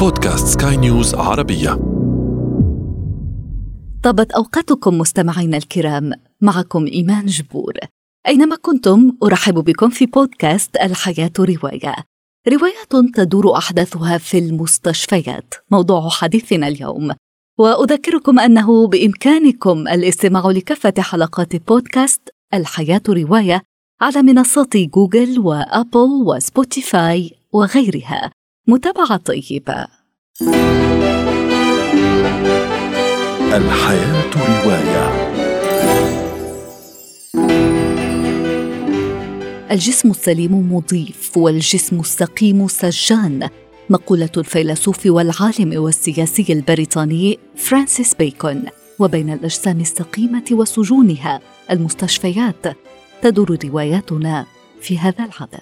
بودكاست سكاي نيوز عربية. طابت أوقاتكم مستمعينا الكرام معكم إيمان جبور. أينما كنتم أرحب بكم في بودكاست الحياة رواية. روايات تدور أحداثها في المستشفيات موضوع حديثنا اليوم. وأذكركم أنه بإمكانكم الاستماع لكافة حلقات بودكاست الحياة رواية على منصات جوجل وأبل وسبوتيفاي وغيرها. متابعة طيبة. الحياة رواية. الجسم السليم مضيف والجسم السقيم سجان. مقولة الفيلسوف والعالم والسياسي البريطاني فرانسيس بيكون. وبين الأجسام السقيمة وسجونها المستشفيات. تدور رواياتنا في هذا العدد.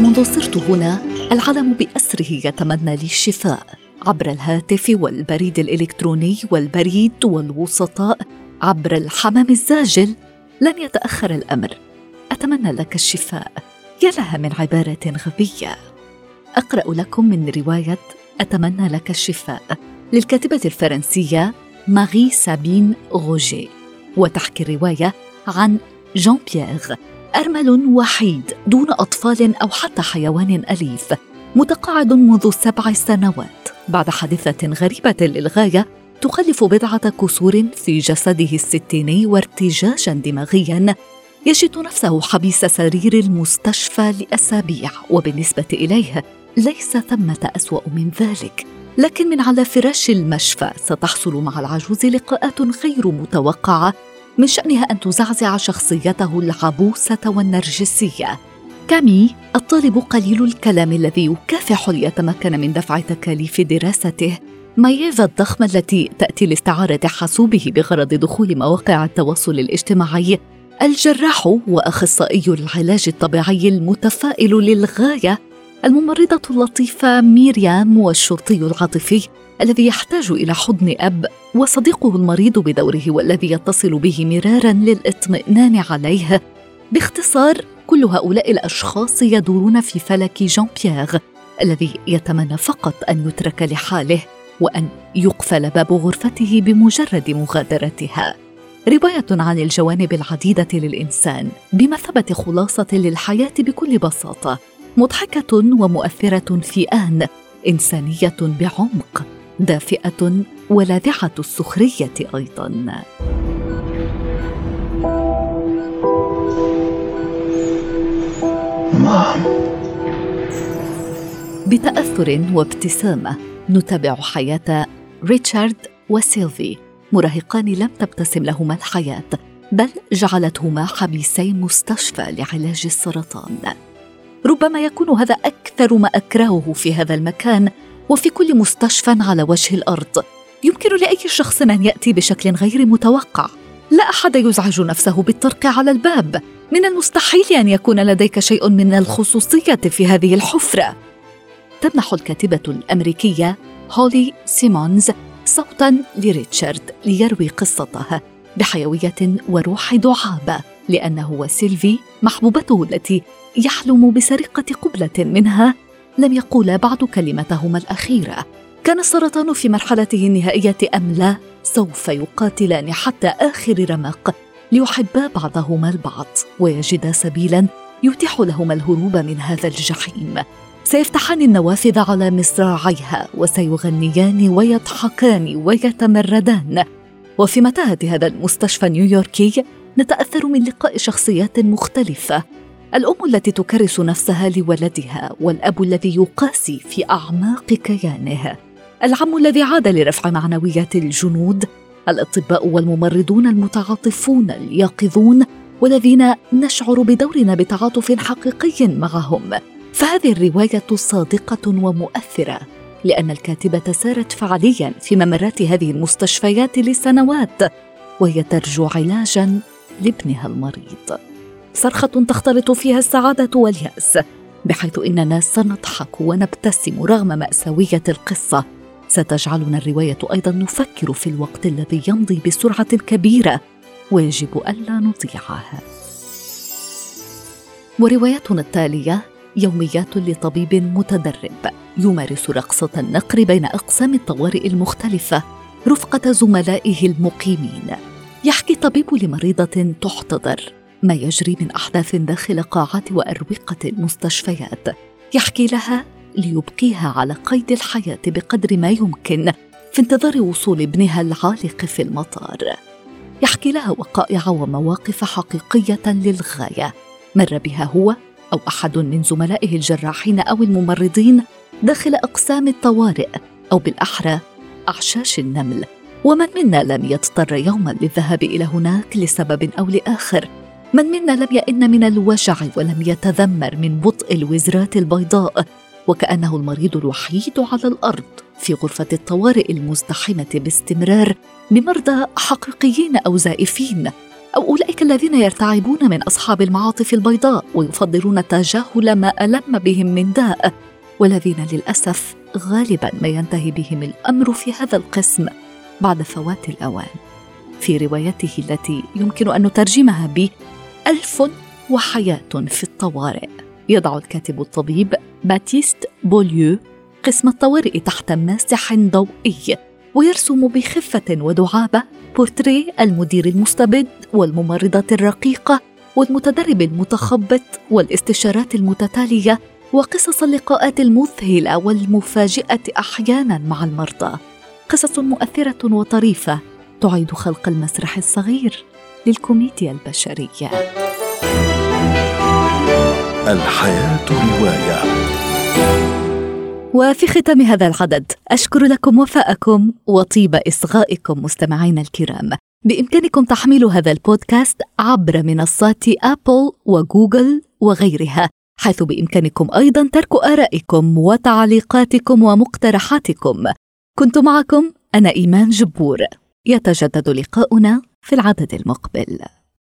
منذ صرت هنا العالم بأسره يتمنى لي الشفاء عبر الهاتف والبريد الإلكتروني والبريد والوسطاء عبر الحمام الزاجل لن يتأخر الأمر. أتمنى لك الشفاء. يا لها من عبارة غبية. أقرأ لكم من رواية أتمنى لك الشفاء. للكاتبة الفرنسية ماري سابين روجي وتحكي الرواية عن جون بيير أرمل وحيد دون أطفال أو حتى حيوان أليف متقاعد منذ سبع سنوات. بعد حادثة غريبة للغاية تخلف بضعة كسور في جسده الستيني وارتجاجا دماغيا يجد نفسه حبيس سرير المستشفى لأسابيع وبالنسبة إليه ليس ثمة أسوأ من ذلك. لكن من على فراش المشفى ستحصل مع العجوز لقاءات غير متوقعة من شأنها أن تزعزع شخصيته العبوسة والنرجسية. كامي الطالب قليل الكلام الذي يكافح ليتمكن من دفع تكاليف دراسته. ماييفا الضخمة التي تأتي لاستعارة حاسوبه بغرض دخول مواقع التواصل الاجتماعي. الجراح وأخصائي العلاج الطبيعي المتفائل للغاية الممرضة اللطيفة ميريام والشرطي العاطفي الذي يحتاج إلى حضن أب وصديقه المريض بدوره والذي يتصل به مرارا للاطمئنان عليه. باختصار كل هؤلاء الأشخاص يدورون في فلك جان بيير الذي يتمنى فقط أن يترك لحاله وأن يقفل باب غرفته بمجرد مغادرتها. رواية عن الجوانب العديدة للإنسان بمثابة خلاصة للحياة بكل بساطة. مضحكة ومؤثرة في آن إنسانية بعمق دافئة ولاذعة السخرية أيضا. مام بتأثر وابتسامة نتابع حياة ريتشارد وسيلفي مراهقان لم تبتسم لهما الحياة بل جعلتهما حبيسي مستشفى لعلاج السرطان. ربما يكون هذا أكثر ما أكرهه في هذا المكان وفي كل مستشفى على وجه الأرض. يمكن لأي شخص أن يأتي بشكل غير متوقع. لا أحد يزعج نفسه بالطرق على الباب. من المستحيل أن يكون لديك شيء من الخصوصيه في هذه الحفرة. تمنح الكاتبة الأمريكية هولي سيمونز صوتا لريتشارد ليروي قصته بحيوية وروح دعابة. لأنه وسيلفي محبوبته التي يحلم بسرقة قبلة منها. لم يقولا بعد كلمتهما الأخيرة. كان السرطان في مرحلته النهائية أم لا؟ سوف يقاتلان حتى آخر رمق ليحبا بعضهما البعض ويجدا سبيلا يتيح لهما الهروب من هذا الجحيم. سيفتحان النوافذ على مصراعيها وسيغنيان ويضحكان ويتمردان. وفي متاهة هذا المستشفى النيويوركي نتأثر من لقاء شخصيات مختلفة. الأم التي تكرس نفسها لولدها والأب الذي يقاسي في أعماق كيانه. العم الذي عاد لرفع معنويات الجنود. الأطباء والممرضون المتعاطفون اليقظون والذين نشعر بدورنا بتعاطف حقيقي معهم. فهذه الرواية صادقة ومؤثرة لأن الكاتبة سارت فعليا في ممرات هذه المستشفيات لسنوات وهي ترجو علاجا لابنها المريض. صرخة تختلط فيها السعادة واليأس بحيث إننا سنضحك ونبتسم رغم مأساوية القصة. ستجعلنا الرواية أيضا نفكر في الوقت الذي يمضي بسرعة كبيرة ويجب ألا نضيعها. وروايتنا التالية يوميات لطبيب متدرب يمارس رقصة النقر بين أقسام الطوارئ المختلفة رفقة زملائه المقيمين. يحكي طبيب لمريضة تحتضر. ما يجري من أحداث داخل قاعات وأروقة المستشفيات. يحكي لها ليبقيها على قيد الحياة بقدر ما يمكن في انتظار وصول ابنها العالق في المطار. يحكي لها وقائع ومواقف حقيقية للغاية. مر بها هو أو أحد من زملائه الجراحين أو الممرضين داخل أقسام الطوارئ أو بالأحرى أعشاش النمل. ومن منا لم يضطر يوما للذهاب إلى هناك لسبب أو لآخر؟ من منا لم يئن من الوجع ولم يتذمر من بطء الوزرات البيضاء وكأنه المريض الوحيد على الأرض في غرفة الطوارئ المزدحمة باستمرار بمرضى حقيقيين أو زائفين أو أولئك الذين يرتعبون من أصحاب المعاطف البيضاء ويفضلون تجاهل ما ألم بهم من داء والذين للأسف غالبا ما ينتهي بهم الأمر في هذا القسم. بعد فوات الأوان. في روايته التي يمكن أن نترجمها ب ألف وحياة في الطوارئ. يضع الكاتب الطبيب باتيست بوليو قسم الطوارئ تحت ماسح ضوئي ويرسم بخفة ودعابة بورتريه المدير المستبد والممرضة الرقيقة والمتدرب المتخبط والاستشارات المتتالية وقصص اللقاءات المذهلة والمفاجئة أحيانا مع المرضى. قصص مؤثرة وطريفة تعيد خلق المسرح الصغير للكوميديا البشرية. الحياة رواية. وفي ختام هذا العدد أشكر لكم وفاءكم وطيب إصغائكم مستمعينا الكرام. بإمكانكم تحميل هذا البودكاست عبر منصات أبل وجوجل وغيرها حيث بإمكانكم أيضا ترك آرائكم وتعليقاتكم ومقترحاتكم. كنت معكم أنا إيمان جبور. يتجدد لقاؤنا في العدد المقبل.